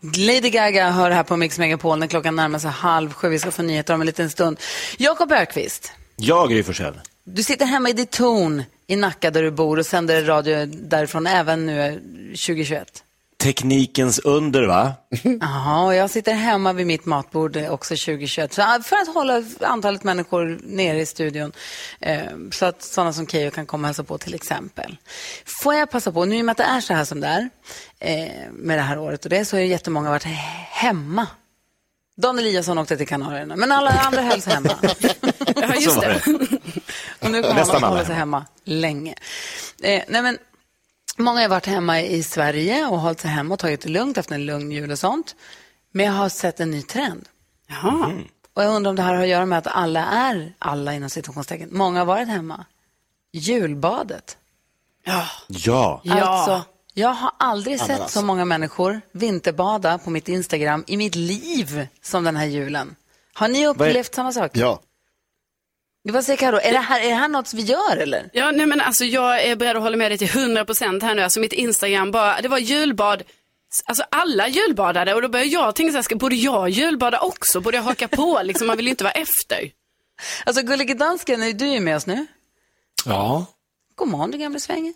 Lady Gaga hör här på Mix Megapol när klockan närmar sig halv sju. Vi ska få nyheter om en liten stund. Jakob Ökvist, Jag, Gry Forssell. du sitter hemma i ditt torn i Nacka där du bor och sänder radio därifrån även nu 2021. Teknikens under, va? Jaha, och jag sitter hemma vid mitt matbord också 2021. Så äh, för att hålla antalet människor nere i studion. Eh, så att sådana som Keyyo kan komma och hälsa på till exempel. Får jag passa på, nu i och med att det är så här som det är eh, med det här året och det så har ju jättemånga varit hemma. Dan Eliasson åkte till Kanarierna, men alla andra hölls hemma. Ja, just det. Och nu kommer han att hålla sig hemma länge. Eh, nej men, många har varit hemma i Sverige och hållit sig hemma och tagit det lugnt efter en lugn jul och sånt. Men jag har sett en ny trend. Jaha. Och jag undrar om det här har att göra med att alla är, alla inom situationstecken, många har varit hemma. Julbadet. Ja. Ja. Alltså, jag har aldrig sett så många människor vinterbada på mitt Instagram i mitt liv som den här julen. Har ni upplevt samma sak? Ja. Vad säger Karo? Är det här, är det här något vi gör eller? Ja, nej men alltså jag är beredd att hålla med dig till 100% här nu. Alltså mitt Instagram bara, det var julbad. Alltså alla julbadade och då började jag tänka så här, ska, borde jag julbada också? Borde jag haka på? Liksom, man vill ju inte vara efter. Alltså Gullige Dansken, är du är med oss nu? Ja, God morgon du gamle svänge.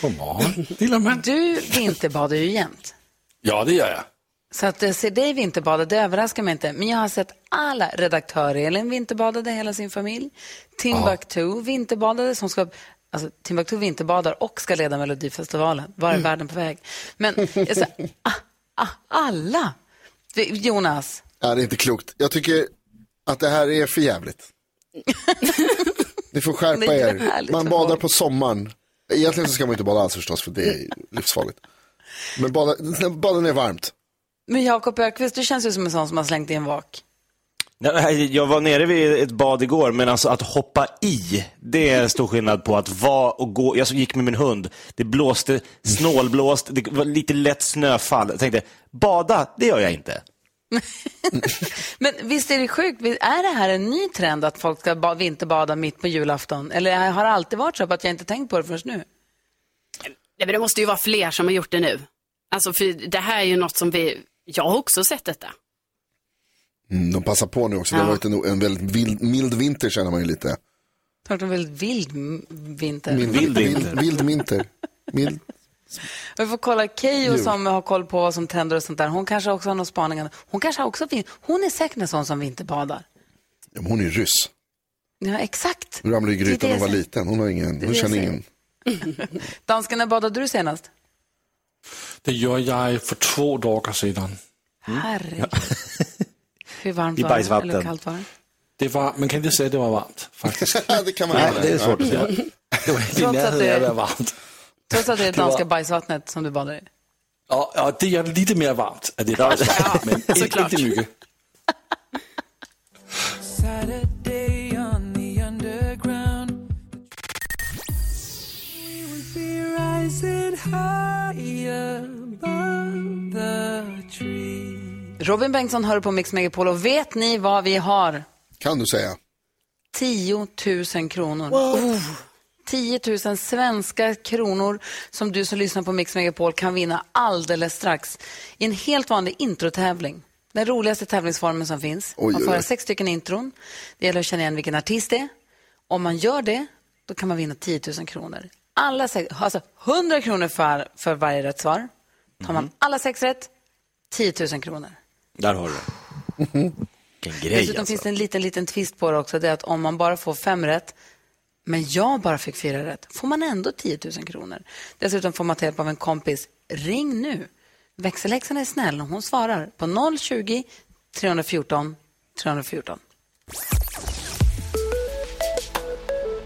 godmorgon lilla man. Du vinterbadar ju jämt. Ja, det gör jag. Så att eh, se dig vinterbada, det överraskar mig inte. Men jag har sett alla redaktörer, Elin vinterbadade hela sin familj. Timbuktu vinterbadade, som ska, alltså Timbuktu vinterbadar och ska leda Melodifestivalen. Var är världen på väg? Men jag sa, ah, ah, alla. Jonas, ja, det är inte klokt. Jag tycker att det här är för jävligt. Ni får skärpa är er. Man badar på sommaren. Egentligen så ska man inte bada alls förstås, för det är livsfarligt. Men bada, bada när det är varmt. Men Jakob Ökvist, du känns ju som en sån som har slängt i en vak. Nej, Jag var nere vid ett bad igår, men alltså att hoppa i, det är stor skillnad på att vara och gå. Jag gick med min hund, det blåste, snålblåst, det var lite lätt snöfall. Jag tänkte, bada, det gör jag inte. Men visst är det sjukt, är det här en ny trend att folk ska ba- vinterbada mitt på julafton? Eller har det alltid varit så att jag inte tänkt på det först nu? Nej, men det måste ju vara fler som har gjort det nu. Alltså för det här är ju något som vi, jag har också sett detta. Mm, de passar på nu också. Det har varit en, en väldigt vild, mild vinter känner man ju lite. Klart en väldigt vild vinter. Mild, Vild vild, vinter. vild, vinter. Mild. Vi får kolla Keyyo som har koll på vad som trender och sånt där. Hon kanske också har någon spaning. Hon kanske också fin- Hon är säkert en sån som vinterbadar. Ja, men hon är ryss. Ja, exakt. Hon ramlade i Det det grytan när hon var liten. Hon, har ingen, hon det känner ingen. Dansken, när badade du senast? Det gjorde jag för två dagar sedan. Herregud. Hur varmt I var det? Eller kallt var det? Det var, man kan inte säga att det var varmt faktiskt. det kan man Nej, göra. det är svårt att säga. Det var inte i närheten det- av att vara varmt. Trots att det är Det var- danska bajsvattnet som du badar i. Ja, ja, det gör det lite mer varmt. Är det rätt? Men inte mycket. Robin Bengtsson hör på Mix Megapol och vet ni vad vi har? Kan du säga. 10 000 kronor. Oh. 10 000 svenska kronor som du som lyssnar på Mix Megapol kan vinna alldeles strax i en helt vanlig introtävling. Den roligaste tävlingsformen som finns. Oj, man får oj, sex stycken intron. Det gäller att känna igen vilken artist det är. Om man gör det, då kan man vinna 10 000 kronor. Alla sex, alltså 100 kronor för, för varje rätt svar. Tar man alla sex rätt, 10 000 kronor. Där har du det. Vilken grej Dessutom alltså. finns det en liten, liten twist på det också. Det är att om man bara får fem rätt, men jag bara fick fyra rätt, får man ändå 10 000 kronor. Dessutom får man ta hjälp av en kompis. Ring nu. Växelhäxan är snäll och hon svarar på 020 314 314.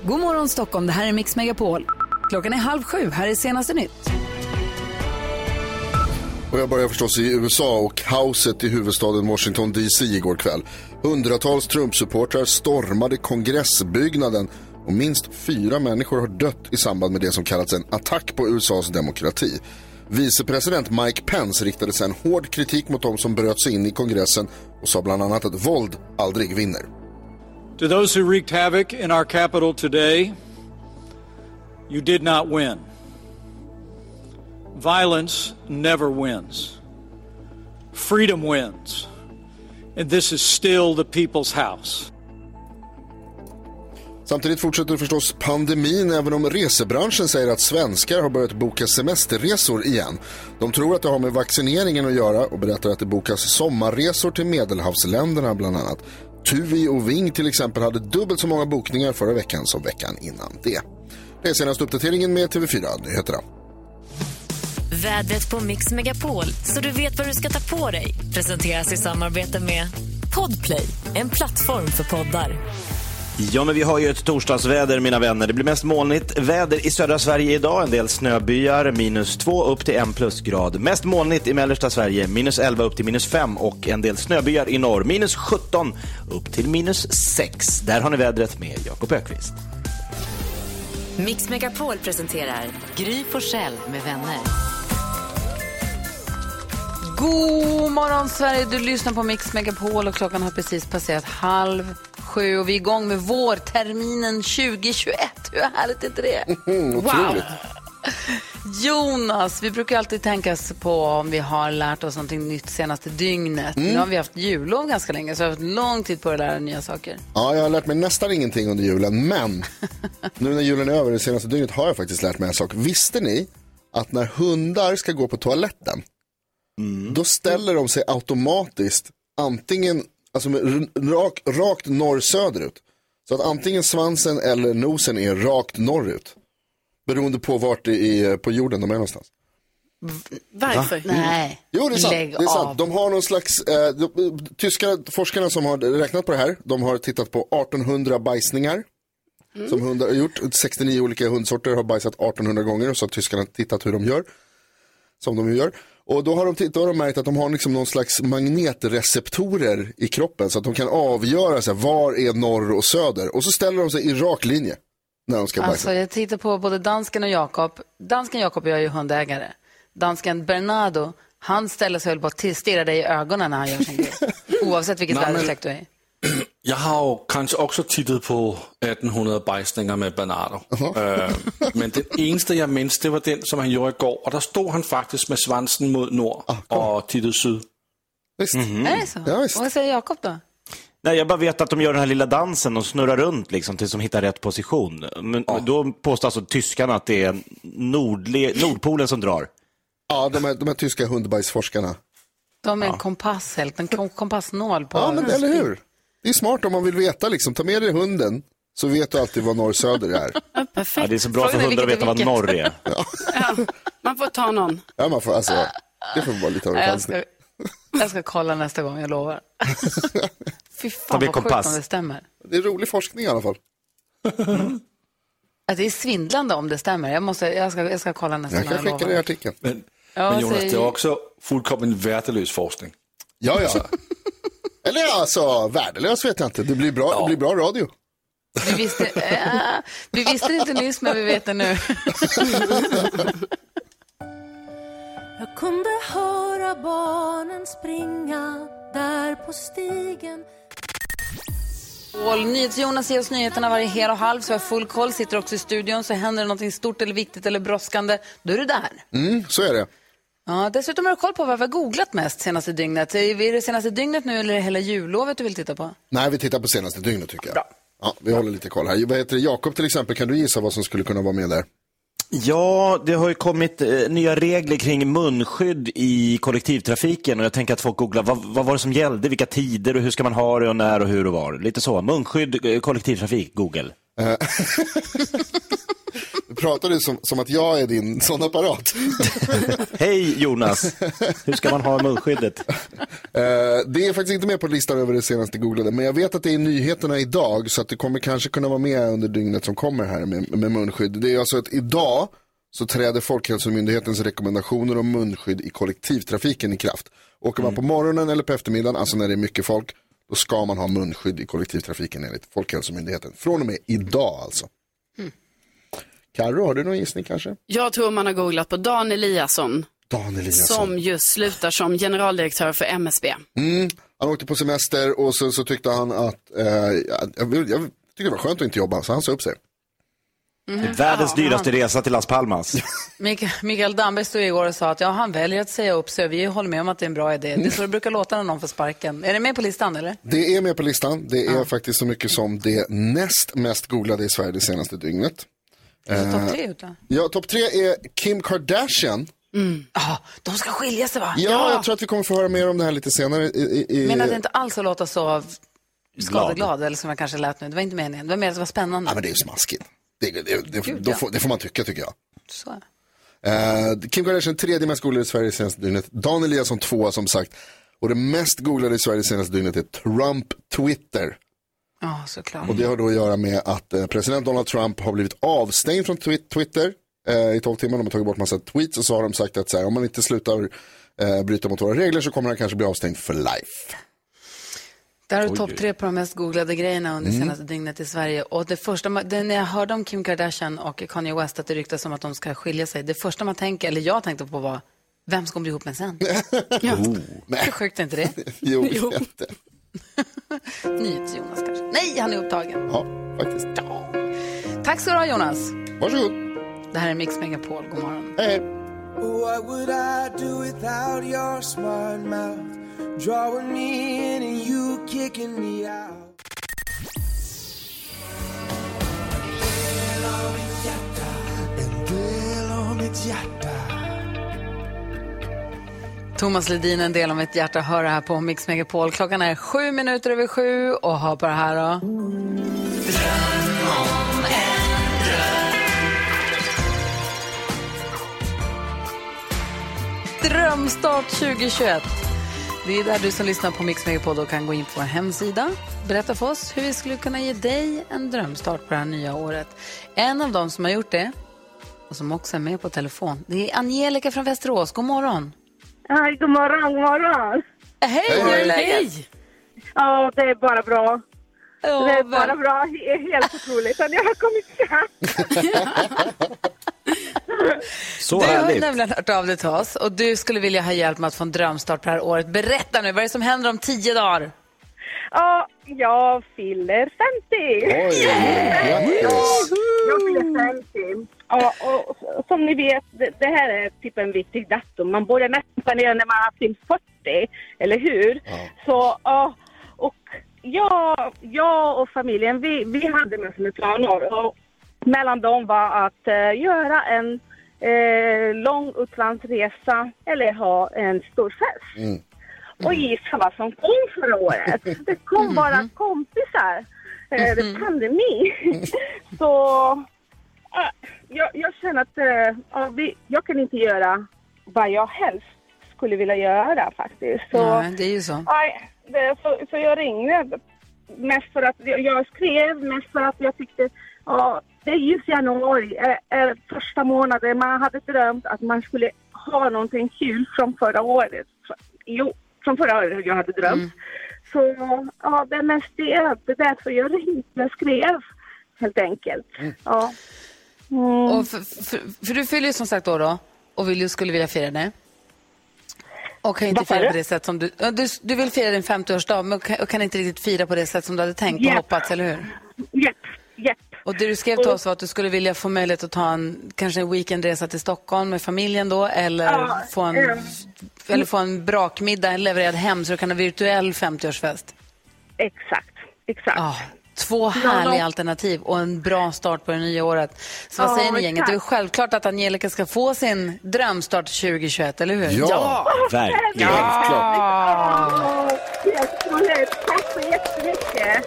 God morgon Stockholm, det här är Mix Megapol. Klockan är halv sju, här är senaste nytt. Och jag börjar förstås i USA och kaoset i huvudstaden Washington DC igår kväll. Hundratals Trump-supportrar stormade kongressbyggnaden och minst fyra människor har dött i samband med det som kallats en attack på USAs demokrati. Vicepresident Mike Pence riktade sedan hård kritik mot de som bröt sig in i kongressen och sa bland annat att våld aldrig vinner. To those who wreaked havoc in our capital today, you did not win. Violence never wins. Freedom wins. And this is still the people's house. Samtidigt fortsätter förstås pandemin även om resebranschen säger att svenskar har börjat boka semesterresor igen. De tror att det har med vaccineringen att göra och berättar att det bokas sommarresor till medelhavsländerna bland annat. Tuvi och Ving till exempel hade dubbelt så många bokningar förra veckan som veckan innan det. Det är senaste uppdateringen med TV4 Nyheterna. Vädret på Mix Megapol, så du vet vad du ska ta på dig. Presenteras i samarbete med Podplay, en plattform för poddar. Ja, men vi har ju ett torsdagsväder, mina vänner. Det blir mest molnigt väder i södra Sverige idag. En del snöbyar, minus 2 upp till 1 plusgrad. Mest molnigt i mellersta Sverige, minus 11 upp till minus 5 och en del snöbyar i norr, minus 17 upp till minus 6. Där har ni vädret med Jakob Ökvist. Mix Megapol presenterar Gry Forssell med vänner. God morgon Sverige, du lyssnar på Mix Megapol och klockan har precis passerat halv sju och vi är igång med vårterminen 2021. Hur härligt är inte det? otroligt. Jonas, vi brukar alltid tänka på om vi har lärt oss någonting nytt senaste dygnet. Nu har vi haft jullov ganska länge så vi har haft lång tid på att lära nya saker. Ja, jag har lärt mig nästan ingenting under julen, men nu när julen är över det senaste dygnet har jag faktiskt lärt mig en sak. Visste ni att när hundar ska gå på toaletten, då ställer de sig automatiskt antingen, alltså rak, rakt norr-söderut. Så att antingen svansen eller nosen är rakt norrut. Beroende på vart i, på jorden de är någonstans. Varför? Nej, Jo, det är sant. lägg det är sant. av. De har någon slags, eh, de, tyska forskarna som har räknat på det här, de har tittat på 1800 bajsningar. Som hundar har gjort. 69 olika hundsorter har bajsat 1800 gånger och så har tyskarna tittat hur de gör. Som de gör. Och då har de, då har de märkt att de har liksom någon slags magnetreceptorer i kroppen så att de kan avgöra så här, var är norr och söder. Och så ställer de sig i rak linje när de ska bajsa. Alltså, jag tittar på både dansken och Jakob. Dansken Jakob och jag är ju hundägare. Dansken Bernardo, han ställer sig väl bara och stirrar dig i ögonen när han gör sin grej. Oavsett vilket väderstreck du är i. Jag har ju kanske också tittat på 1800 bajsningar med Bernardo. Øh, men den eneste jag minns, det var den som han gjorde igår. Och där stod han faktiskt med svansen mot nord och tittade syd. Visst. Är det så? Ja, visst. Och vad säger Jakob då? Nej, jag bara vet att de gör den här lilla dansen och snurrar runt liksom, tills de hittar rätt position. Men då påstår alltså tyskarna att det är nordle- Nordpolen som drar. Ja, de här, de här tyska hundbajsforskarna. De är en kompass, helt, en kom- kompassnål på... Ja, men eller hur? Det är smart om man vill veta liksom. Ta med dig hunden så vet du alltid vad norr-söder är. Ja, det är så bra Frågan för hundar att veta vad är norr är. Ja, man får ta någon. Ja, man får, alltså, det får vara lite av en jag, ska, jag ska kolla nästa gång, jag lovar. Fy fan vad sjukt kompass. om det stämmer. Det är rolig forskning i alla fall. Att det är svindlande om det stämmer. Jag, måste, jag, ska, jag ska kolla nästa Jag gång, kan jag skicka dig artikeln. Men, Ja, men Jonas, det är också fullkomligt värdelös forskning. Ja, ja. Eller ja, alltså, värdelös vet jag inte. Det blir bra, det blir bra radio. Vi visste, äh, vi visste det inte nyss, men vi vet det nu. Jag kunde höra barnen springa där på stigen NyhetsJonas ger oss nyheterna varje hel och halv, så jag har full koll. Sitter också i studion, så händer det något stort eller viktigt eller brådskande, då är du där. Mm, så är det. Ja, dessutom har du koll på vad vi har googlat mest senaste dygnet. Är det senaste dygnet nu eller hela jullovet du vill titta på? Nej, vi tittar på senaste dygnet tycker jag. Ja, vi håller lite koll här. Vad heter det? Jakob till exempel, kan du gissa vad som skulle kunna vara med där? Ja, det har ju kommit eh, nya regler kring munskydd i kollektivtrafiken och jag tänker att folk googlar vad, vad var det som gällde, vilka tider och hur ska man ha det och när och hur och var. Lite så. Munskydd, eh, kollektivtrafik, Google. Pratar du som, som att jag är din sån apparat. Hej Jonas, hur ska man ha munskyddet? Eh, det är faktiskt inte med på listan över det senaste googlade, men jag vet att det är nyheterna idag, så att det kommer kanske kunna vara med under dygnet som kommer här med, med munskydd. Det är alltså att idag så träder Folkhälsomyndighetens rekommendationer om munskydd i kollektivtrafiken i kraft. Åker man på morgonen eller på eftermiddagen, alltså när det är mycket folk, då ska man ha munskydd i kollektivtrafiken enligt Folkhälsomyndigheten. Från och med idag alltså. Karo, har du någon gissning kanske? Jag tror man har googlat på Dan Eliasson, Dan Eliasson. som just slutar som generaldirektör för MSB. Mm, han åkte på semester och så, så tyckte han att, eh, jag, jag, jag tycker det var skönt att inte jobba, så han sa upp sig. Världens dyraste resa till Las Palmas. Mikael, Mikael Damberg stod igår och sa att ja, han väljer att säga upp sig. Vi håller med om att det är en bra idé. Det är så det brukar låta när någon får sparken. Är det med på listan eller? Det är med på listan. Det är faktiskt så mycket som det näst mest googlade i Sverige det senaste dygnet. Eh, Topp tre ute. Ja, topp tre är Kim Kardashian. Ah, de ska skilja sig va? Ja, jag tror att vi kommer få höra mer om det här lite senare. I, i, i... Men att det inte alls att låta så skadeglad, eller som jag kanske lät nu. Det var inte meningen. Det var mer att det var spännande. Ja, men det är ju smaskigt. Det, det, det, Gud, då ja. får, det får man tycka, tycker jag. Så. Eh, Kim Kardashian, tredje mest googlade i Sverige senaste dygnet. Dan Eliasson, tvåa som sagt. Och det mest googlade i Sverige senaste dygnet är Trump Twitter. Ja, såklart. Och det har då att göra med att eh, president Donald Trump har blivit avstängd från twi- Twitter eh, i 12 timmar. De har tagit bort massa tweets och så har de sagt att så här, om man inte slutar eh, bryta mot våra regler så kommer han kanske bli avstängd för life. Där har du topp tre på de mest googlade grejerna under Mm. senaste dygnet i Sverige. Och det första, när jag hörde om Kim Kardashian och Kanye West att det ryktas om att de ska skilja sig. Det första man tänker, eller jag tänkte på var, vem ska de bli ihop med sen? ja. Hur sjukt är inte det? Jo, jätte. NyhetsJonas kanske. Nej, han är upptagen. Ja, faktiskt. Tack ska du ha Jonas. Varsågod. Det här är Mix Megapol. God morgon. Hej. What would I do without your smart mouth? Drawing me in and you kicking me out. En del av mitt hjärta, Thomas Ledin, en del av mitt hjärta, hör det här på Mix Megapol. Klockan är sju minuter över sju och hör på det här då. Drömstart 2021. Det är där du som lyssnar på Mix Megapol kan gå in på vår hemsida. Berätta för oss hur vi skulle kunna ge dig en drömstart på det här nya året. En av dem som har gjort det och som också är med på telefon, det är Angelica från Västerås. God morgon. Hej, god morgon, god morgon. Hej, hur är läget? Ja, det är bara bra. Ja, det är väl. bara bra. Det är helt otroligt att jag har kommit fram. Så du har härligt. nämligen hört av dig till oss och du skulle vilja ha hjälp med att få en drömstart på det här året. Berätta nu, vad är det som händer om tio dagar? Ja, jag fyller 50. Oj, grattis. Jag fyller 50. Ja, och som ni vet, det, det här är typ en viktig datum. Man börjar nästan planera när man har fyllt 40, eller hur? Så, ja, och jag, jag och familjen, vi, vi hade massor planer. Och mellan dem var att eh, göra en eh, lång utlandsresa eller ha en stor fest. Och gissa vad som kom förra året? Det kom bara kompisar. Eh, det är pandemi. Så jag, jag känner att eh, ja, vi, jag kan inte göra vad jag helst skulle vilja göra faktiskt. Så, Nej, det är ju så. Nej, det, så, så jag ringde mest för att jag, skrev, mest för att jag tyckte ja, det är just januari, är, är första månaden man hade drömt att man skulle ha någonting kul från förra året. Jo, från förra året jag hade drömt. Så ja, det är mest det. Det är därför jag ringde, jag skrev helt enkelt. Ja. Mm. Och för, för, för du fyller ju som sagt då, då och vill, skulle vilja fira det. Och kan inte fira på det sätt som du... Du, du vill fira din 50-årsdag men kan, och kan inte riktigt fira på det sätt som du hade tänkt och Japp. hoppats, eller hur? Japp, japp. Och det du skrev till oss var att du skulle vilja få möjlighet att ta en, kanske en weekendresa till Stockholm med familjen då, eller, Ja, få, en, ja. eller få en brakmiddag levererad hem så du kan ha virtuell 50-årsfest. Exakt, exakt. Ja, två Ja, härliga ja. alternativ och en bra start på det nya året. Så vad Ja, säger ni gänget? Det är självklart att Angelica ska få sin drömstart 2021, eller hur? Ja, verkligen. Ja, helt otroligt. Tack så jättemycket.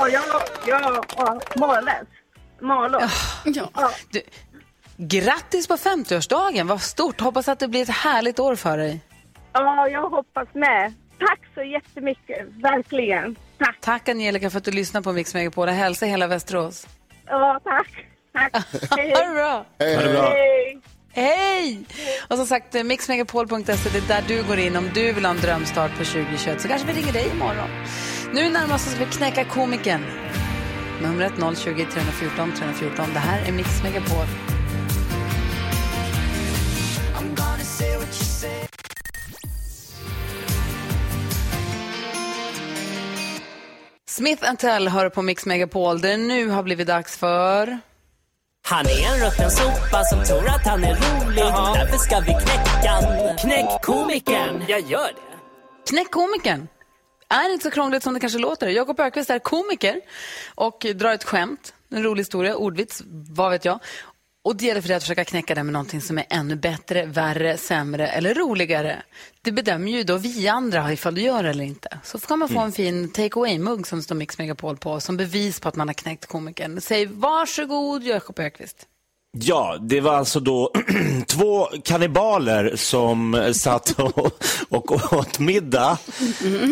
och jag, jag, ja, mållös. Mållös. Ja. Du, grattis på 50-årsdagen, vad stort. Hoppas att det blir ett härligt år för dig. Ja, jag hoppas med. Tack så jättemycket, verkligen. Tack. Tack Angelica för att du lyssnar på Mix Megapol. Hälsa hela Västerås. Ja, tack. Tack. Hej. Ha det bra. Hej, Ha det bra. Hej. Hej! Och som sagt, eh, mixmegapol.se, det är där du går in om du vill ha en drömstart på 2021. Så kanske vi ringer dig imorgon. Nu närmast ska vi knäcka komikern. Numret 020 314 314. Det här är Mix Megapol. Smith Tell hör på Mix Megapol där det nu har blivit dags för... Han är en rutten sopa som tror att han är rolig. Därför ska vi knäcka. Knäck komikern. Jag gör det. Knäck komikern. Är inte så krångligt som det kanske låter. Jakob Ökvist är komiker och drar ett skämt, en rolig historia, ordvits, vad vet jag. Och det gäller för dig att försöka knäcka det med någonting som är ännu bättre, värre, sämre eller roligare. Det bedömer ju då vi andra ifall du gör det eller inte. Så kan man få en fin take away-mugg som står Mix Megapol på som bevis på att man har knäckt komikern. Säg varsågod Jakob Ökvist. Ja, det var alltså då två kannibaler som satt och, och åt middag.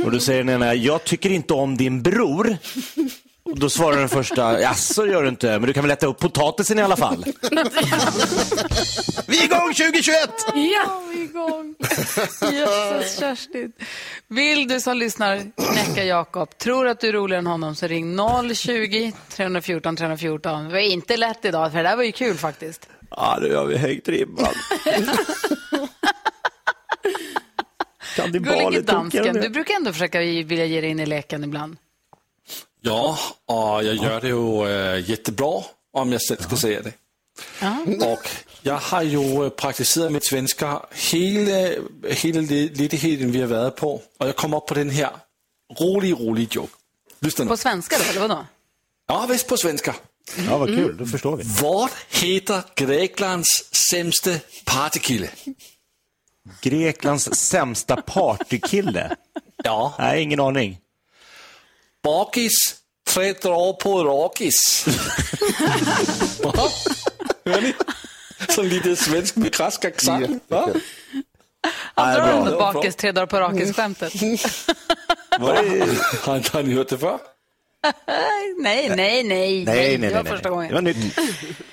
Och då säger den ena, jag tycker inte om din bror. Och då svarar den första, jaså gör du inte, men du kan väl äta upp potatisen i alla fall. Vi är igång 2021! Ja, vi är igång. Jösses, Kerstin. Vill du som lyssnar knäcka Jakob, tror att du är roligare än honom så ring 020 314 314. Det var inte lätt idag, för det där var ju kul faktiskt. Ja, nu har vi höjt ribban. Gullige dansken, du brukar ändå försöka vilja ge dig in i leken ibland. Ja, och jag gör det ju äh, jättebra om jag själv ska säga det. Och jag har ju praktiserat mitt svenska hela, hela ledigheten vi har varit på. Och jag kom upp på den här rolig, rolig joke. Lyssna nu. På svenska då, eller vadå? Ja, visst på svenska. Ja, vad kul, då förstår vi. Vad heter Greklands sämsta partykille? Greklands sämsta partykille? Ja. Nej, ingen aning. Bakis, tre drar på rakis. Va? Hör ni? Så lite svensk med krask accent. va? Han drar bra. ändå Det var bakis, tre dagar på rakis-skämtet. Har, inte- har ni hört det förr? nej, nej, nej. Nej, nej, Det nej. var nej, första nej. gången. Det var nytt.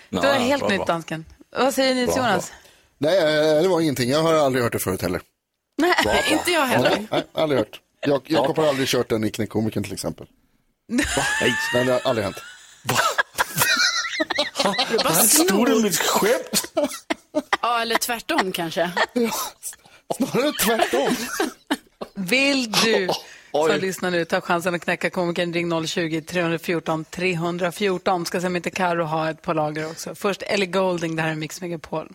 Det var helt nytt, dansken. Vad säger ni, Bra, Jonas? Nej, eh, det var ingenting. Jag har aldrig hört det förut heller. Nej, inte jag heller. Nej, aldrig hört. Jag, Jakob har aldrig kört den i Knäckkomikern till exempel. Nej. Nej, det har aldrig hänt. Han stod mitt skämt. Ja, eller tvärtom kanske. Snarare tvärtom. Vill du som lyssnar nu ta chansen att knäcka komikern, ring 020 314 314. Ska se om inte Karo ha ett på lager också. Först Ellie Golding, det här är Mix Megapol.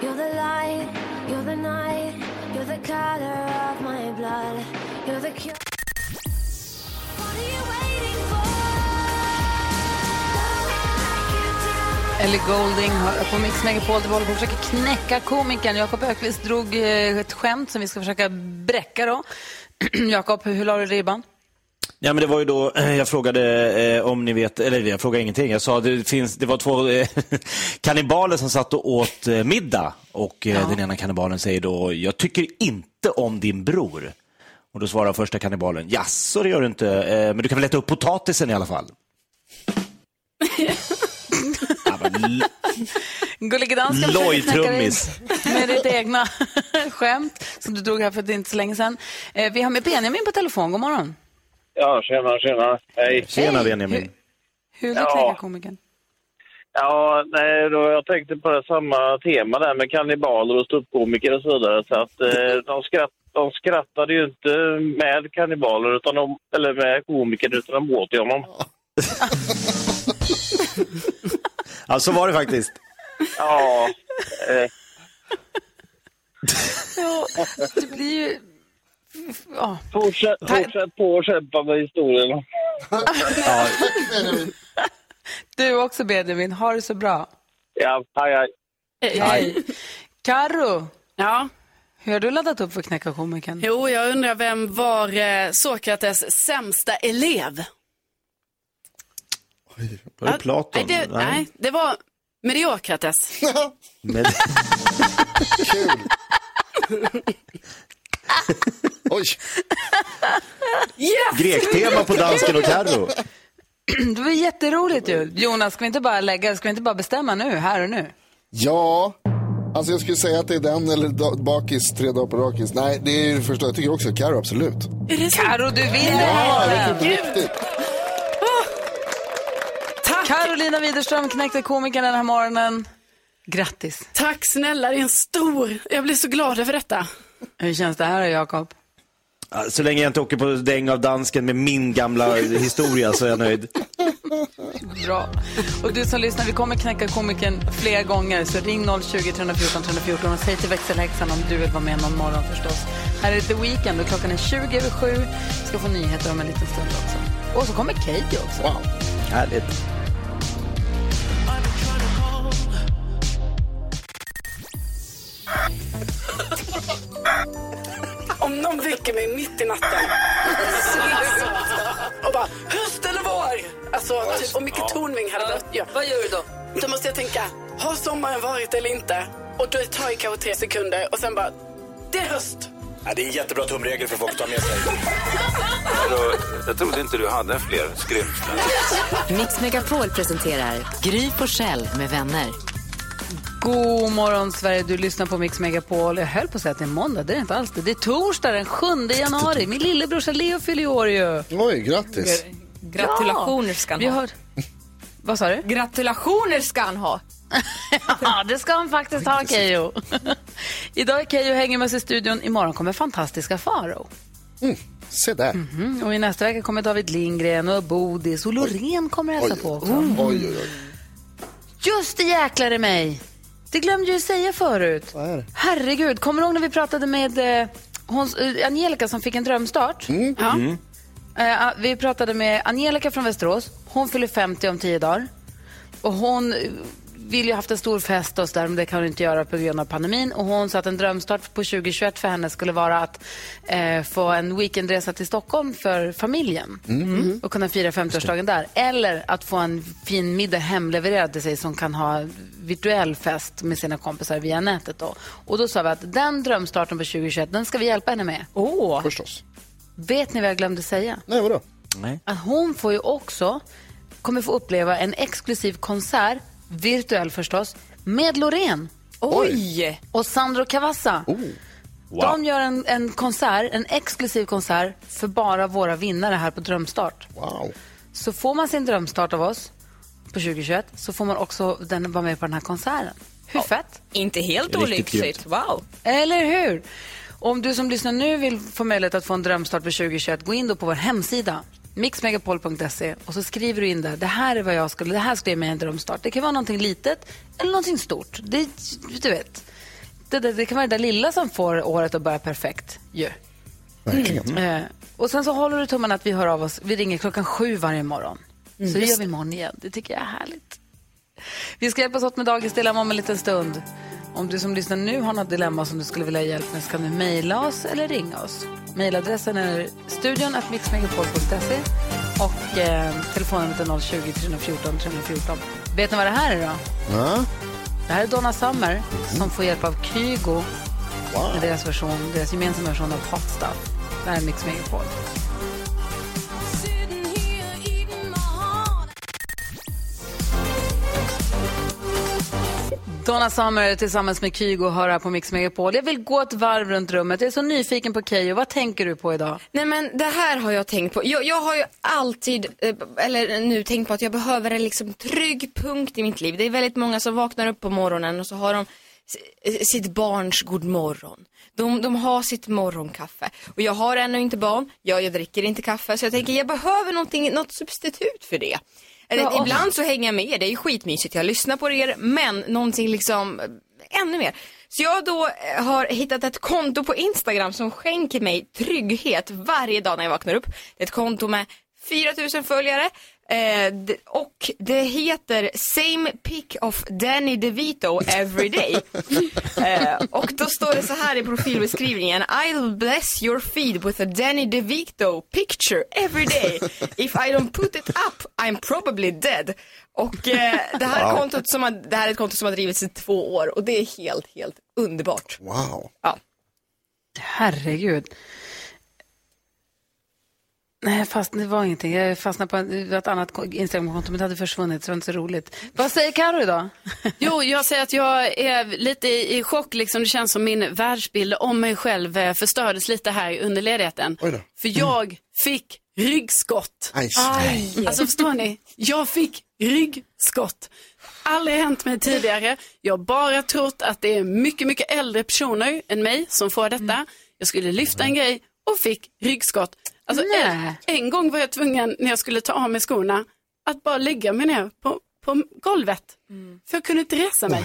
You're the light, you're the night, you're the color of my blood. You're the Ellie Golding hör på Mix Megapol. där Vi håller på att försöka knäcka komikern. Jakob Ökvist drog eh, ett skämt som vi ska försöka bräcka då. Jakob, hur la du ribban? Ja, men det var ju då eh, jag frågade eh, om ni vet, eller jag frågade ingenting. Jag sa det finns, det var två eh, kannibaler som satt och åt eh, middag och eh, den ena kannibalen säger då, jag tycker inte om din bror. Och då svarar första kannibalen, jaså det gör du inte, eh, men du kan väl äta upp potatisen i alla fall. Gullige dansken Lojtrummis. med ditt egna skämt som du drog här för inte så länge sedan. Eh, vi har med Benjamin på telefon. God morgon. Ja, tjena, tjena. Hej. Tjena Benjamin. Hur vill du Ja. komikern? Ja, nej, då, jag tänkte på det samma tema där med kannibaler och ståuppkomiker och så vidare. Så att eh, de, skratt, de skrattade ju inte med kannibaler, utan de, eller med komiker, utan de åt ju honom. Ja, så var det faktiskt. Ja. Eh, Ja, det blir ju... Ja. fortsätt, fortsätt på och kämpa med historien. Du också Benjamin, ha det så bra. Ja, hej, hej. Hej. Karo. Ja. Hur har du laddat upp för knäcka komikern? Jo, jag undrar vem var eh, Sokrates sämsta elev? Var det Platon? Nej, det, nej, det var Mediokrates. Men... Kul. Oj. Yes! Grektema på dansken och Carro. Det var jätteroligt ju. Jonas, ska vi inte bara lägga, ska vi inte bara bestämma nu, här och nu? Ja, alltså jag skulle säga att det är den eller bakis, tre dagar på rakis. Nej, det är det första. Jag tycker också Carro, absolut. Karo, du vinner Ja, här. riktigt, riktigt. Carolina Widerström knäckte komikern den här morgonen. Grattis. Tack snälla, det är en stor. Jag blir så glad över detta. Hur känns det här Jakob? Ja, Så länge jag inte åker på däng av dansken med min gamla historia så är jag nöjd. Bra. Och du som lyssnar, vi kommer knäcka komikern fler gånger. Så ring 020 314 314 och säg till växelhäxan om du vill vara med någon morgon förstås. Här är The Weeknd och klockan är 20 över 7. Vi ska få nyheter om en liten stund också. Och så kommer Keyyo också. Wow. Härligt. Om någon väcker mig mitt i natten Alltså, typ, och Micke Tornving hade dött. Ja. Vad gör du då? Då måste jag tänka, har sommaren varit eller inte? Och då tar det kanske tre sekunder och sen bara, det är höst. Ja, det är en jättebra tumregel för folk att ta med sig. Alltså, jag trodde inte du hade fler skrymslen. Mix Megapol presenterar Gry Forssell med vänner. God morgon Sverige, du lyssnar på Mix Megapol. Jag höll på att säga att det är måndag, det är det inte alls det. Det är torsdag den 7 januari. Min lillebrorsa Leo fyller ju år ju. Oj, grattis. Gratulationer ska han Vi ha. har... Vad sa du? Gratulationer ska han ha. Ja, det ska han faktiskt ha, Keyyo. Idag är Keyyo hänger med oss i studion. Imorgon kommer fantastiska Faro. Se där. Mm, och i nästa vecka kommer David Lindgren och Bodis och Loreen kommer hälsa på också. Oj, oj, oj. Just det jäklar i mig! Det glömde jag ju säga förut. Vad är det? Herregud, kommer du ihåg när vi pratade med eh, hon, eh, Angelica som fick en drömstart? Mm. Ja. Eh, vi pratade med Angelica från Västerås. Hon fyller 50 om 10 dagar. Och hon eh, vill ju haft en stor fest och så där, men det kan hon inte göra på grund av pandemin. Och hon sa att en drömstart på 2021 för henne skulle vara att eh, få en weekendresa till Stockholm för familjen Mm. och kunna fira 50-årsdagen där. Eller att få en fin middag hemlevererad till sig som kan ha virtuell fest med sina kompisar via nätet. Då. Och då sa vi att den drömstarten på 2021, den ska vi hjälpa henne med. Åh. Förstås. Vet ni vad jag glömde säga? Nej, vadå? Nej. Att hon får ju också, kommer få uppleva en exklusiv konsert, virtuell förstås, med Loreen Oj! och Sandro Cavazza. Wow. De gör en, en konsert, en exklusiv konsert för bara våra vinnare här på Drömstart. Wow. Så får man sin drömstart av oss på 2021 så får man också den, vara med på den här konserten. Hur fett? Inte helt olyckligt. Wow. Eller hur? Om du som lyssnar nu vill få möjlighet att få en drömstart på 2021, gå in då på vår hemsida mixmegapol.se och så skriver du in där, det här är vad jag skulle, det här skulle ge mig en drömstart. Det kan vara någonting litet eller någonting stort. Det, du vet, det, det, det kan vara det där lilla som får året att börja perfekt ju. Verkligen. Eh, och sen så håller du tummen att vi hör av oss. Vi ringer klockan sju varje morgon. Mm. Så det gör vi imorgon igen. Det tycker jag är härligt. Vi ska hjälpas åt med dagens dilemma om en liten stund. Om du som lyssnar nu har något dilemma som du skulle vilja ha hjälp med så kan du mejla oss eller ringa oss. Mejladressen är studion och eh, telefonnumret är 020 314 314. Vet ni vad det här är då? Ja. Det här är Donna Summer som får hjälp av Kygo med deras, version, deras gemensamma version av Hot Stuff. Det här är Mix Megapol. Donna Summer tillsammans med Kygo hör här på Mix Megapol. Jag vill gå ett varv runt rummet. Jag är så nyfiken på Keyyo. Vad tänker du på idag? Nej men det här har jag tänkt på. Jag, jag har ju alltid, eh, eller nu tänkt på att jag behöver en liksom trygg punkt i mitt liv. Det är väldigt många som vaknar upp på morgonen och så har de eh, sitt barns god morgon. De, de har sitt morgonkaffe. Och jag har ännu inte barn, jag, jag dricker inte kaffe. Så jag tänker jag behöver något substitut för det. Eller, Ja, ibland så hänger jag med det är ju skitmysigt, jag lyssnar på er, men någonting liksom eh, ännu mer. Så jag då eh, har hittat ett konto på Instagram som skänker mig trygghet varje dag när jag vaknar upp. Det är ett konto med 4000 följare Eh, och det heter Same pic of Danny DeVito every day. eh, och då står det så här i profilbeskrivningen. I'll bless your feed with a Danny DeVito picture every day. If I don't put it up I'm probably dead. Och eh, det, här Wow. kontot som har, det här är ett konto som har drivits i två år och det är helt, helt underbart. Wow. Ja. Herregud. Nej, fast det var ingenting. Jag fastnade på ett annat ko- Instagramkonto, men det hade försvunnit, så det var inte så roligt. Vad säger Karo idag? Jo, jag säger att jag är lite i i chock. Liksom. Det känns som min världsbild om mig själv eh, förstördes lite här under ledigheten. För jag fick ryggskott. Aj. Aj. Alltså förstår ni? Jag fick ryggskott. Aldrig hänt mig tidigare. Jag har bara trott att det är mycket, mycket äldre personer än mig som får detta. Jag skulle lyfta en grej och fick ryggskott. Alltså, en, en gång var jag tvungen när jag skulle ta av mig skorna att bara lägga mig ner på, på golvet. För jag kunde inte resa mig.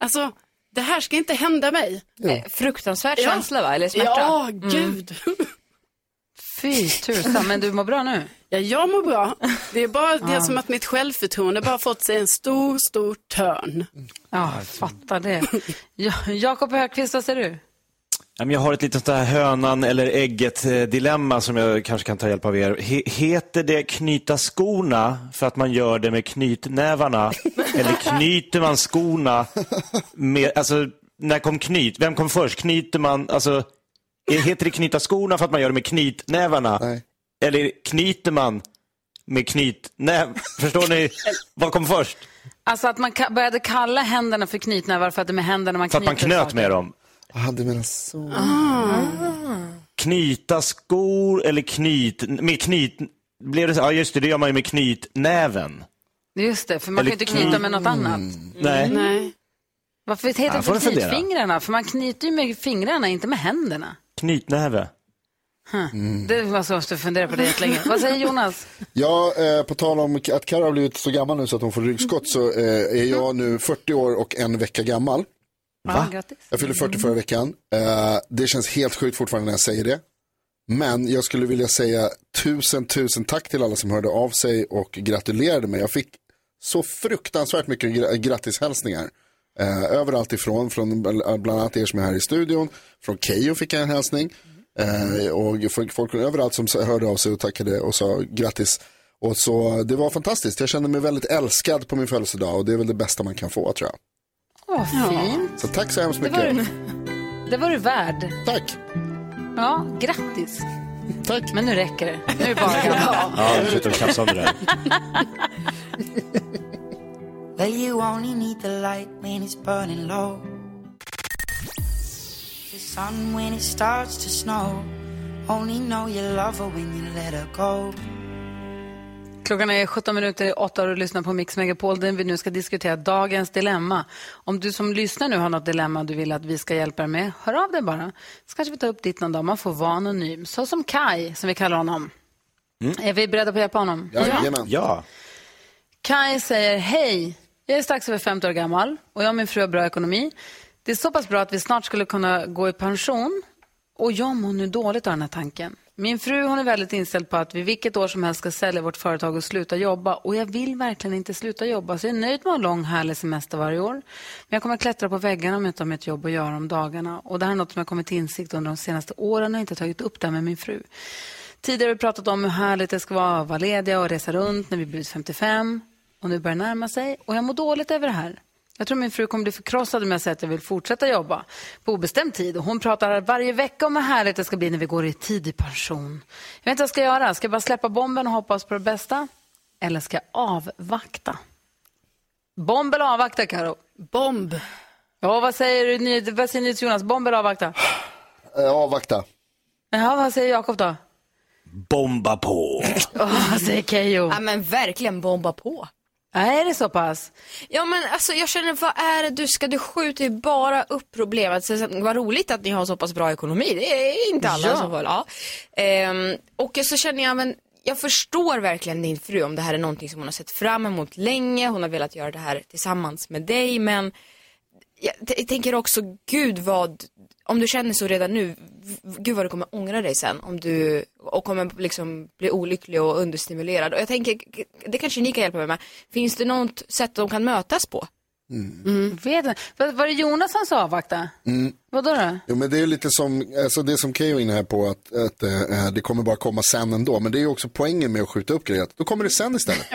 Alltså, det här ska inte hända mig. Eh, Fruktansvärd Ja. känsla va? Eller smärta? Ja, Mm. gud. Fy tusan, men du mår bra nu? Ja, jag mår bra. Det är bara det Ja. som att mitt självförtroende bara fått sig en stor, stor törn. Ja, jag fattar det. Ja, Jakob Högqvist, vad säger du? Jag har ett litet sånt här hönan eller ägget-dilemma som jag kanske kan ta hjälp av er. He heter det knyta skorna för att man gör det med knytnävarna? eller knyter man skorna med, alltså, när kom knyt? Vem kom först? Knyter man, alltså, är- heter det knyta skorna för att man gör det med knytnävarna? Eller knyter man med knytnäv? Förstår ni? Vad kom först? Alltså att man började kalla händerna för knytnävar för att det är med händerna man För att man knyter knöt saker. med dem? Ah, du menar så. Knyta skor eller knyt, med knyt, blev det så? Ja just det, det gör man ju med knytnäven. Just det, för man Eller kan ju inte knyta med något annat. Nej. Nej. Varför heter Ja, det fundera. knytfingrarna? För man knyter ju med fingrarna, inte med händerna. Knytnäve. Huh. Det var så måste fundera på det jättelänge. Vad säger Jonas? Ja, eh, på tal om att Karo har blivit så gammal nu så att hon får ryggskott så eh, är jag nu 40 år och en vecka gammal. Va? Jag fyllde 40 förra veckan. Eh, det känns helt sjukt fortfarande när jag säger det. Men jag skulle vilja säga tusen, tusen tack till alla som hörde av sig och gratulerade mig. Jag fick så fruktansvärt mycket gra- grattishälsningar. Eh, överallt ifrån, från bl- bland annat er som är här i studion. Från Keyyo fick jag en hälsning. Eh, och folk, överallt som hörde av sig och tackade och sa grattis. Och så, det var fantastiskt. Jag kände mig väldigt älskad på min födelsedag och det är väl det bästa man kan få tror jag. Åh, fint. Så tack så hemskt Det mycket. var, det var du värd. Tack. Ja, grattis. Tack. Men nu räcker det. Nu är det bara gammal. Ja, sluta tjafsa om det där. Well, you only need the light when it's burning low. The sun when it starts to snow. Only know you love her when you let her go. Klockan är 17 minuter i 8 och du lyssnar på Mix Megapol där vi nu ska diskutera dagens dilemma. Om du som lyssnar nu har något dilemma du vill att vi ska hjälpa dig med, hör av dig bara. Så kanske vi tar upp ditt någon dag. Man får vara anonym. Så som Kai, som vi kallar honom. Är vi beredda på att hjälpa honom? Jajamän. Ja. Kai säger, hej, jag är strax över 50 år gammal och jag och min fru har bra ekonomi. Det är så pass bra att vi snart skulle kunna gå i pension och jag mår nu dåligt av den här tanken. Min fru hon är väldigt inställd på att vi vilket år som helst ska sälja vårt företag och sluta jobba. Och jag vill verkligen inte sluta jobba. Så jag är nöjd med att ha en lång härlig semester varje år. Men jag kommer att klättra på väggarna om jag inte har mitt jobb att göra om dagarna. Och det här är något som jag kommit till insikt under de senaste åren och inte tagit upp det med min fru. Tidigare har vi pratat om hur härligt det ska vara att vara lediga och resa runt när vi blivit 55. Och nu börjar det närma sig och jag mår dåligt över det här. Jag tror min fru kommer bli förkrossad om jag säger att jag vill fortsätta jobba på obestämd tid. Och hon pratar varje vecka om hur härligt det ska bli när vi går i tidig pension. Jag vet inte vad jag ska göra. Ska jag bara släppa bomben och hoppas på det bästa? Eller ska jag avvakta? Bomb eller avvakta, Karo? Bomb. Ja, vad säger du, vad säger ni till Jonas? Bomb eller avvakta? Eh, avvakta. Ja, vad säger Jakob då? Bomba på. Oh, vad säger Keyyo? Ja men verkligen bomba på. Är det så pass? Ja men alltså jag känner, vad är det du ska, du skjuter ju bara upp problemet. Så, vad roligt att ni har så pass bra ekonomi, det är inte alla Ja. som får. Ja. Ehm, och så känner jag, men jag förstår verkligen din fru om det här är någonting som hon har sett fram emot länge. Hon har velat göra det här tillsammans med dig men jag tänker också, gud vad, om du känner så redan nu, gud vad du kommer ångra dig sen om du, och kommer liksom bli olycklig och understimulerad. Och jag tänker, det kanske ni kan hjälpa mig med. Finns det något sätt de kan mötas på? Mm. Vet inte. Var, var det Jonas som sa avvakta? Mm. Vadå då? Jo, men det är lite som, alltså det som Keyyo är inne här på att, att eh, det kommer bara komma sen ändå. Men det är ju också poängen med att skjuta upp grejer. Då kommer det sen istället.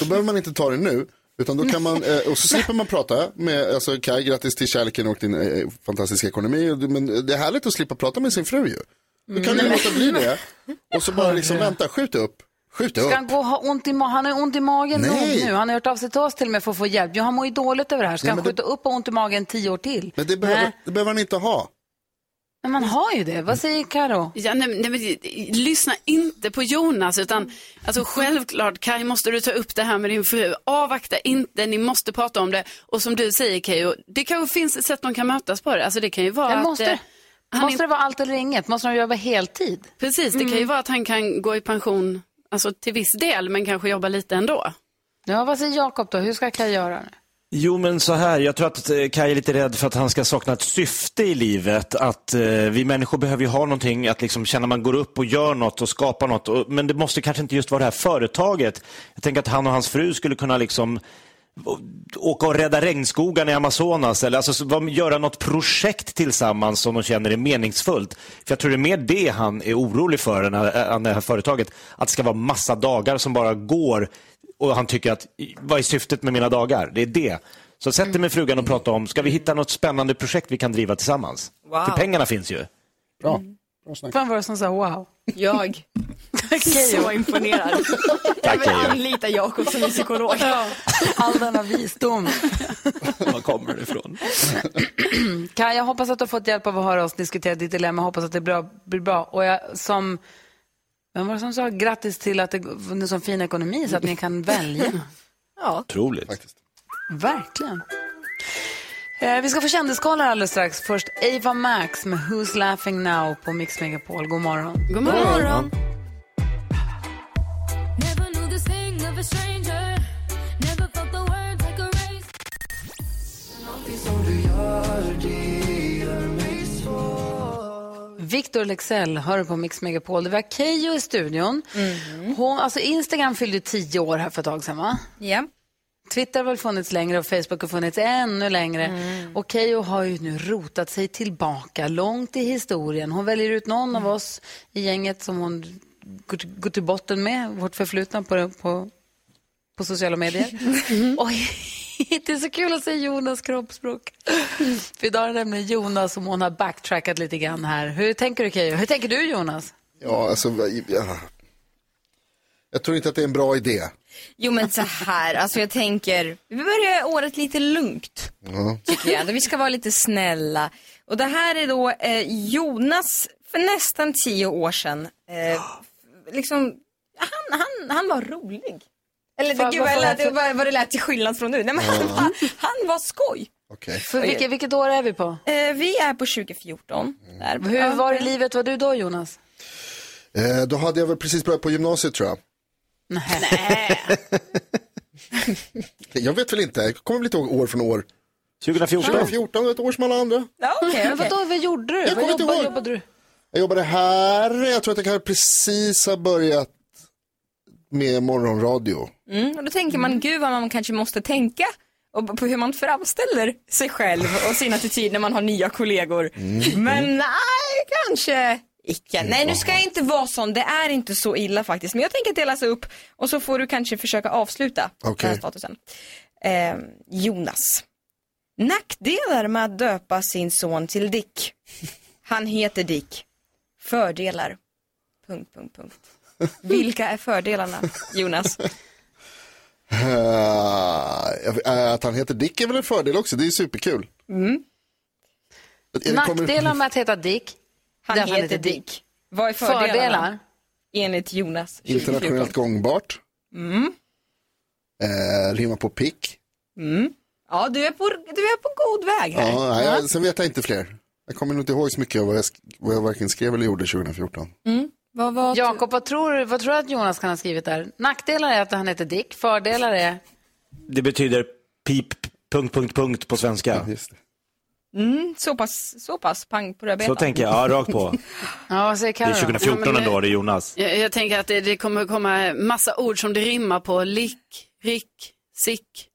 Då behöver man inte ta det nu. Utan då kan man, eh, och så slipper man prata med, alltså Kaj, grattis till kärleken och din eh, fantastiska ekonomi. Men det är härligt att slippa prata med sin fru ju. Då kan Mm. du låta bli det. Och så bara liksom vänta, skjut upp. Skjut upp. Ska han gå och ha ont i magen? Han har ont i magen Nej. nog nu. Han har hört av sig till oss till och med för att få hjälp. Jo, han mår ju dåligt över det här. Ska Nej, han men det- skjuta upp och ont i magen tio år till? Men det behöver, det behöver han inte ha. Men man har ju det. Vad säger Karo? Ja, nej, nej, men, lyssna inte på Jonas, utan alltså, självklart Kaj måste du ta upp det här med din fru. Avvakta inte, ni måste prata om det. Och som du säger Keyyo, det kanske finns ett sätt de kan mötas på det. Alltså, det kan ju vara Men att... måste, eh, han måste det vara allt eller inget? Måste de jobba heltid? Precis, det kan ju vara att han kan gå i pension alltså, till viss del, men kanske jobba lite ändå. Ja, vad säger Jakob då? Hur ska Kaj göra? nu? Jo, men så här, jag tror att eh, Kaj är lite rädd för att han ska sakna ett syfte i livet. Att eh, vi människor behöver ju ha någonting att liksom känna man går upp och gör något och skapar något. Och, men det måste kanske inte just vara det här företaget. Jag tänker att han och hans fru skulle kunna liksom åka och rädda regnskogarna i Amazonas eller alltså, vad- göra något projekt tillsammans som de känner är meningsfullt. För jag tror det är mer det han är orolig för än eh, det här företaget. Att det ska vara massa dagar som bara går och han tycker att vad är syftet med mina dagar? Det är det. Så sätt dig med frugan och prata om, ska vi hitta något spännande projekt vi kan driva tillsammans? Wow. För pengarna finns ju. Bra. Vem var det som sa wow? Jag. Så imponerad. Jag vill anlita Jakob som min psykolog. All denna visdom. Var kommer det ifrån? Kaj, jag hoppas att du har fått hjälp av att höra oss diskutera ditt dilemma. Jag hoppas att det blir bra. Blir bra. Och jag, som, vem var det som sa grattis till att det är så fin ekonomi så att ni kan välja? Ja. Otroligt. Verkligen. Eh, vi ska få kändiskollar alldeles strax. Först Ava Max med Who's Laughing Now på Mix Megapol. God morgon. God morgon. Never Victor Lexell hör på Mix Megapol. Det var Keyyo i studion. Hon, alltså Instagram fyllde tio år här för ett tag sedan va? Ja. Twitter har väl funnits längre och Facebook har funnits ännu längre. Och Keyyo har ju nu rotat sig tillbaka långt i historien. Hon väljer ut någon av oss i gänget som hon går till, går till botten med, vårt förflutna på, på, på sociala medier. Och det är så kul att se Jonas kroppsspråk. För idag är det nämligen Jonas som hon har backtrackat lite grann här. Hur tänker du Keyyo? Hur tänker du Jonas? Ja, alltså, ja. jag tror inte att det är en bra idé. Jo men så här, alltså jag tänker, vi börjar året lite lugnt. Ja. tycker jag. Vi ska vara lite snälla. Och det här är då eh, Jonas för nästan tio år sedan. Eh, liksom, han, han, han var rolig. Eller Vad- gud vad- lät, vad, vad det lät till skillnad från nu. Nej, men han, var, han var skoj. Okej. För vilket, vilket år är vi på? Eh, vi är på 2014. Där. Hur var i livet var du då Jonas? Eh, då hade jag väl precis börjat på gymnasiet tror jag. Jag vet väl inte, jag kommer väl inte ihåg år från år. 2014. 2014 var ett år som alla andra. Ja, okay, Men vadå, vad gjorde du? Jag Vad jobbade, ihåg. jobbade du? Jag jobbade här, jag tror att jag precis har börjat med morgonradio. Mm, och då tänker man, gud vad man kanske måste tänka och på hur man framställer sig själv och sin attityd när man har nya kollegor. Men nej, kanske icke. Nej, nu ska jag inte vara sån. Det är inte så illa faktiskt. Men jag tänker dela sig upp och så får du kanske försöka avsluta Okej. den här statusen. Eh, Jonas. Nackdelar med att döpa sin son till Dick. Han heter Dick. Fördelar. Punkt, punkt, punkt. Vilka är fördelarna, Jonas? Eh, att han heter Dick är väl en fördel också, det är superkul. Mm. Kommer- Nackdelar med att heta Dick? Han är att heter Dick. Vad är fördelarna? Fördelar? Enligt Jonas. 2014. Internationellt gångbart. Mm. Eh, rimma på pick. Mm. Ja, du är, på, du är på god väg här. Ja, jag, sen vet jag inte fler. Jag kommer nog inte ihåg så mycket av vad jag, vad jag varken skrev eller gjorde 2014. Mm. Vad var Jakob, vad tror, vad tror du att Jonas kan ha skrivit där? Nackdelar är att han heter Dick, fördelar är... Det betyder pip, punkt, punkt, punkt på svenska. Mm, så pass, så pass pang på rödbetan. Så tänker jag, ja, rakt på. Ja, vad säger Det är Carro? 2014 ändå, det är Jonas. Jag, jag tänker att det, det kommer komma massa ord som det rimmar på. Lick, rick, sick.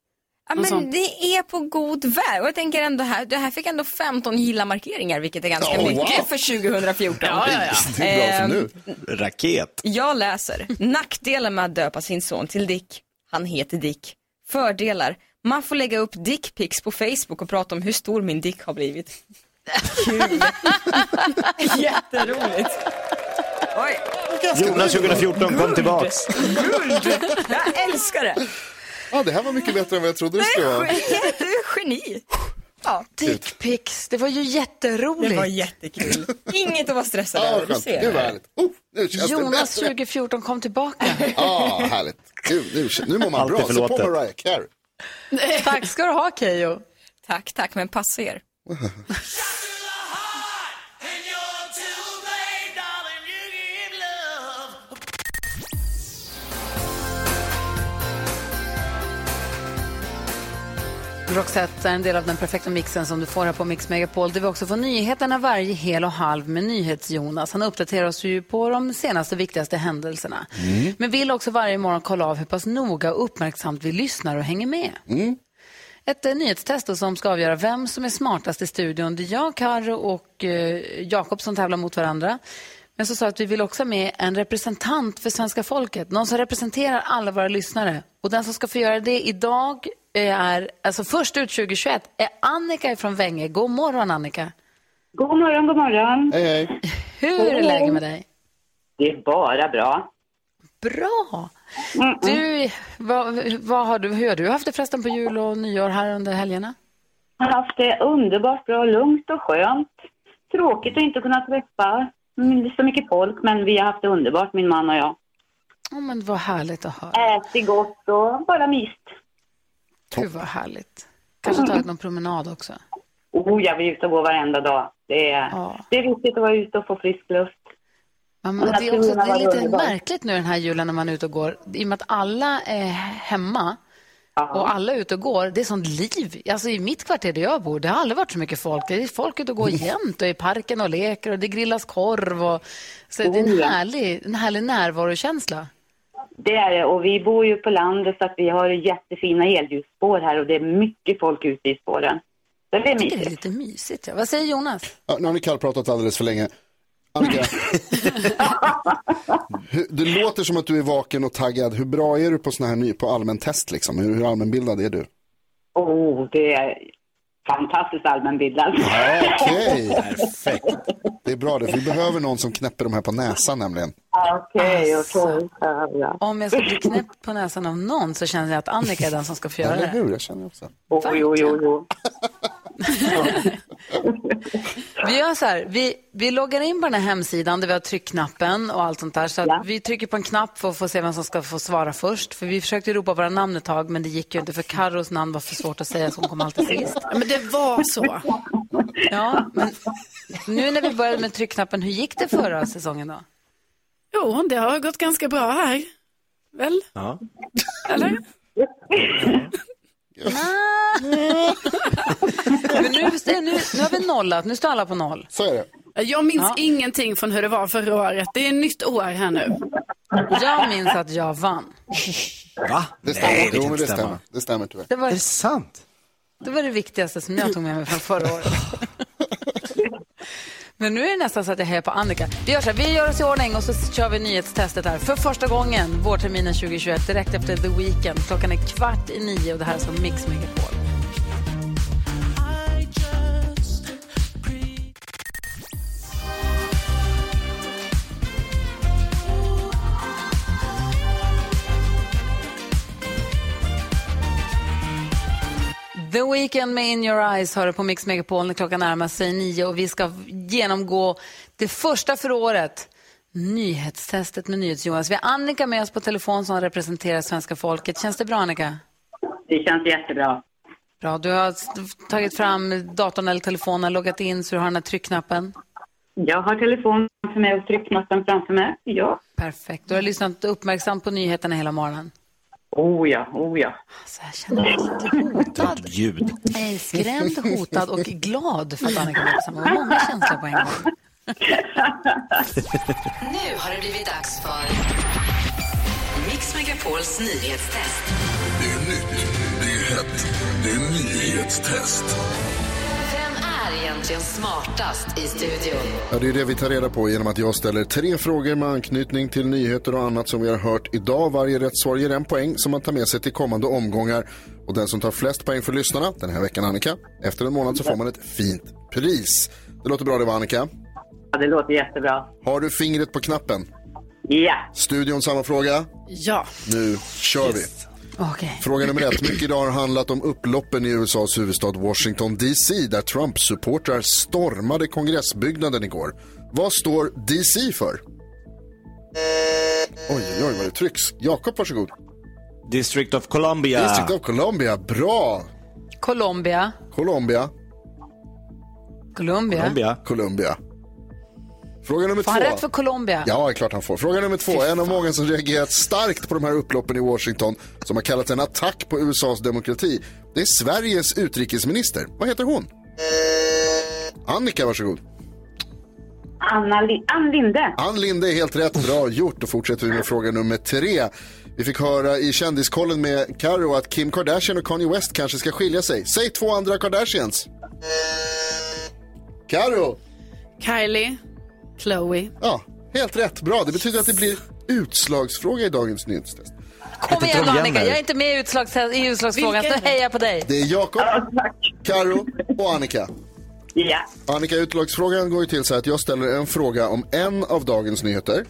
Ja, men sånt. det är på god väg. Och jag tänker ändå här, det här fick ändå 15 gilla-markeringar, vilket är ganska Oh, mycket wow. för 2014. Ja, ja, ja. Det är bra för Ehm, Raket. Jag läser. Nackdelen med att döpa sin son till Dick. Han heter Dick. Fördelar. Man får lägga upp dickpics på Facebook och prata om hur stor min dick har blivit. Kul. Jätteroligt. Oj. Jonas 2014, kom tillbaks. Guld. Jag älskar det. Ja, det här var mycket bättre än vad jag trodde det skulle vara. Du är geni. Ja. Dickpics, det var ju jätteroligt. Det var jättekul. Inget att vara stressad över. Du ser. Gud vad härligt. Oh, nu känns Jonas det bättre. 2014 kom tillbaka. Ja, härligt. Gud, nu, nu mår man Alltid bra. Se på. Mariah Carey. Tack ska du ha Keyyo. Tack, tack, men passa er. Roxette är en del av den perfekta mixen som du får här på Mix Megapol. Där vi också får nyheterna varje hel och halv med NyhetsJonas. Han uppdaterar oss ju på de senaste viktigaste händelserna. Men vill också varje morgon kolla av hur pass noga och uppmärksamt vi lyssnar och hänger med. Ett eh, nyhetstest som ska avgöra vem som är smartast i studion. Det är jag, Karo och eh, Jakob som tävlar mot varandra. Men så sa att vi vill också ha med en representant för svenska folket. Någon som representerar alla våra lyssnare. Och den som ska få göra det idag är, alltså först ut 2021, är Annika från Vänge. God morgon Annika. God morgon, god morgon. Hej, hej. Hur är läget med dig? Det är bara bra. Bra! Du, vad, vad har du, hur har du haft det förresten på jul och nyår här under helgerna? Jag har haft det underbart bra, lugnt och skönt. Tråkigt att inte kunna träffa så mycket folk, men vi har haft det underbart, min man och jag. Oh, men vad härligt att höra. Ätit gott och bara myst. Gud vad härligt. Kanske tagit någon promenad också. Oh, jag vill ut och gå varenda dag. Det är, det är viktigt att vara ute och få frisk luft. Ja, det, är också, det är lite märkligt nu den här julen när man är ute och går. I och med att alla är hemma och alla är ute och går. Det är sånt liv. Alltså i mitt kvarter där jag bor, det har aldrig varit så mycket folk. Det är folk ute och går jämt och i parken och leker och det grillas korv. Och, så det är en Oh, ja. härlig, en härlig närvarokänsla. Det är det. Och vi bor ju på landet så att vi har jättefina elljusspår här och det är mycket folk ute i spåren. Så det är tycker det är mysigt. lite mysigt. Ja. Vad säger Jonas? Ja, nu har ni kallpratat alldeles för länge. Annika, det låter som att du är vaken och taggad. Hur bra är du på, såna här på allmän test? Liksom? Hur, hur allmänbildad är du? Oh, det är fantastiskt allmänbildad. Okej, perfekt. Det är bra det, för vi behöver någon som knäpper de här på näsan nämligen. Okej, Alltså. okej. Ja. Om jag ska bli knäppt på näsan av någon så känner jag att Annika är den som ska få göra Eller det. hur, jag känner också. Oh, jo, jo, jo. Vi gör så här, vi, vi loggar in på den här hemsidan där vi har tryckknappen och allt sånt där. Så att vi trycker på en knapp för att få se vem som ska få svara först. För vi försökte ropa våra namn ett tag men det gick ju inte för Carros namn var för svårt att säga så hon kom alltid sist. Men det var så. Ja, men nu när vi började med tryckknappen, hur gick det förra säsongen då? Jo, det har gått ganska bra här. Väl? Ja. Eller? Men nu, nu, nu har vi nollat, nu står alla på noll. Så är det. Jag minns Ja. ingenting från hur det var förra året. Det är ett nytt år här nu. Jag minns att jag vann. Va? Det stämmer. Nej, det jo, det stämmer. Det stämmer tyvärr. Det var, Är det sant? det var det viktigaste som jag tog med mig från förra året. Men nu är det nästan så att jag hejar på Annika. Vi gör så här, vi gör oss i ordning och så kör vi nyhetstestet här. För första gången vårterminen 2021, direkt efter The Weeknd. Klockan är kvart i nio och det här är som Mix Megapol. The Weeknd med In Your Eyes hör på Mix Megapol när klockan närmar sig nio och vi ska genomgå det första för året. Nyhetstestet med NyhetsJonas. Vi har Annika med oss på telefon som representerar svenska folket. Känns det bra Annika? Det känns jättebra. Bra, du har tagit fram datorn eller telefonen, loggat in så du har den här tryckknappen. Jag har telefonen framför mig och tryckknappen framför mig. Ja. Perfekt. Du har lyssnat uppmärksamt på nyheterna hela morgonen. Oh ja, oh ja. Alltså, jag känner mig lite hotad. Ljud. Är skrämd, hotad och glad för att Annika samma gång. Många känslor på en gång. Nu har det blivit dags för Mix Megapols nyhetstest. Det är nytt, det är hett, det är nyhetstest. Egentligen smartast i studion? Ja, det är det vi tar reda på genom att jag ställer tre frågor med anknytning till nyheter och annat som vi har hört idag. Varje rätt svar ger en poäng som man tar med sig till kommande omgångar. Och den som tar flest poäng för lyssnarna, den här veckan Annika, efter en månad så får man ett fint pris. Det låter bra det var Annika. Ja, det låter jättebra. Har du fingret på knappen? Ja. Studion samma fråga. Ja. Nu kör vi. Okej. Fråga nummer ett. Mycket idag har handlat om upploppen i USAs huvudstad Washington DC där Trump-supportrar stormade kongressbyggnaden igår. Vad står DC för? Oj, oj, oj vad det trycks. Jakob, varsågod. District of Columbia. District of Columbia, bra. Colombia. Colombia. Colombia. Colombia. Colombia. Fråga nummer Får han två. rätt för Colombia? Ja, klart han får. Fråga nummer två. En av många som reagerat starkt på de här upploppen i Washington som har kallats en attack på USAs demokrati. Det är Sveriges utrikesminister. Vad heter hon? Annika, varsågod. Anna Li- Ann Linde. Ann Linde är helt rätt. Bra gjort. Då fortsätter vi med fråga nummer tre. Vi fick höra i kändiskollen med Karo att Kim Kardashian och Kanye West kanske ska skilja sig. Säg två andra Kardashians. Karo. Kylie, Chloe. Ja, helt rätt. Bra. Det betyder att det blir utslagsfråga i dagens nyhetstest. Kom igen Annika, jag är inte med i, utslagstest- i utslagsfrågan, så jag på dig. Det är Jakob, Karo och Annika. Ja. Annika, utslagsfrågan går ju till så här att jag ställer en fråga om en av dagens nyheter.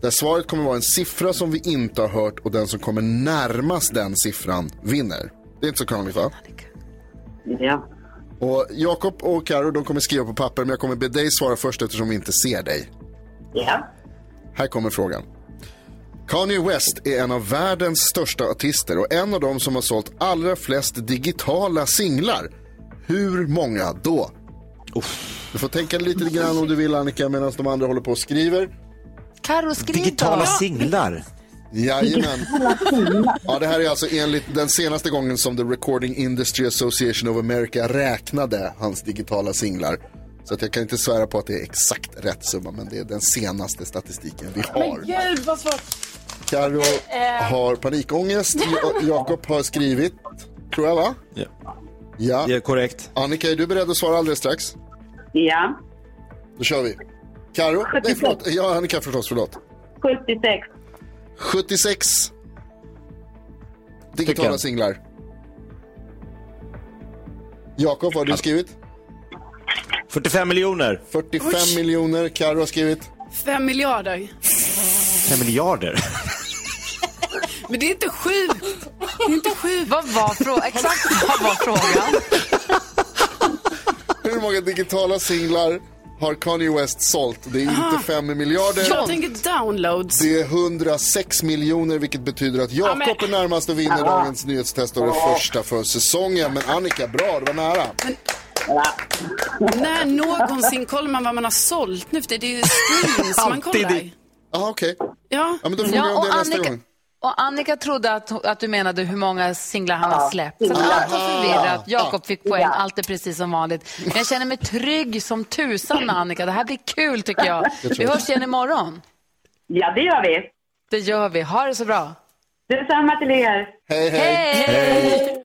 Där svaret kommer vara en siffra som vi inte har hört och den som kommer närmast den siffran vinner. Det är inte så krångligt va? Ja. Och Jakob och Karo de kommer skriva på papper men jag kommer be dig svara först eftersom vi inte ser dig. Ja. Här kommer frågan. Kanye West är en av världens största artister och en av dem som har sålt allra flest digitala singlar. Hur många då? Du får tänka lite grann om du vill Annika medan de andra håller på och skriver. Karo, skriv Digitala då. singlar. Jajamän. Ja, det här är alltså enligt den senaste gången som The Recording Industry Association of America räknade hans digitala singlar. Så att jag kan inte svära på att det är exakt rätt summa, men det är den senaste statistiken vi har. gud vad svårt. Karo har panikångest. Ja- Jakob har skrivit, tror jag va? Ja. Ja. Det är korrekt. Annika, är du beredd att svara alldeles strax? Ja. Då kör vi. Karo? Nej, förlåt. Ja, Annika förstås, förlåt. 76. 76 digitala singlar. Jakob, vad har du skrivit? 45 miljoner. 45 Oj. miljoner. Karo har skrivit. Fem miljarder. 5 miljarder. Men det är inte sju. Det är inte sju. Vad var frågan? Exakt vad var frågan? Hur många digitala singlar har Kanye West sålt? Det är inte 5 miljarder. Jag tänker downloads. Det är 106 miljoner vilket betyder att Jakob Ja, men- är närmast och vinner dagens nyhetstest och det första för säsongen. Men Annika, bra, det var nära. När någonsin kollar man vad man har sålt nu? Det är ju streams man Alltid kollar. i- Ja, okej. Ja. Ja, men då frågar Ja, jag om det och nästa Annika- gång. Och Annika trodde att, att du menade hur många singlar han har släppt. Så att allt var förvirrat. Jakob fick poäng, allt är precis som vanligt. Men jag känner mig trygg som tusan med Annika. Det här blir kul tycker jag. Vi hörs igen imorgon. Ja, det gör vi. Det gör vi. Ha det så bra. Detsamma till er. Hej, hej.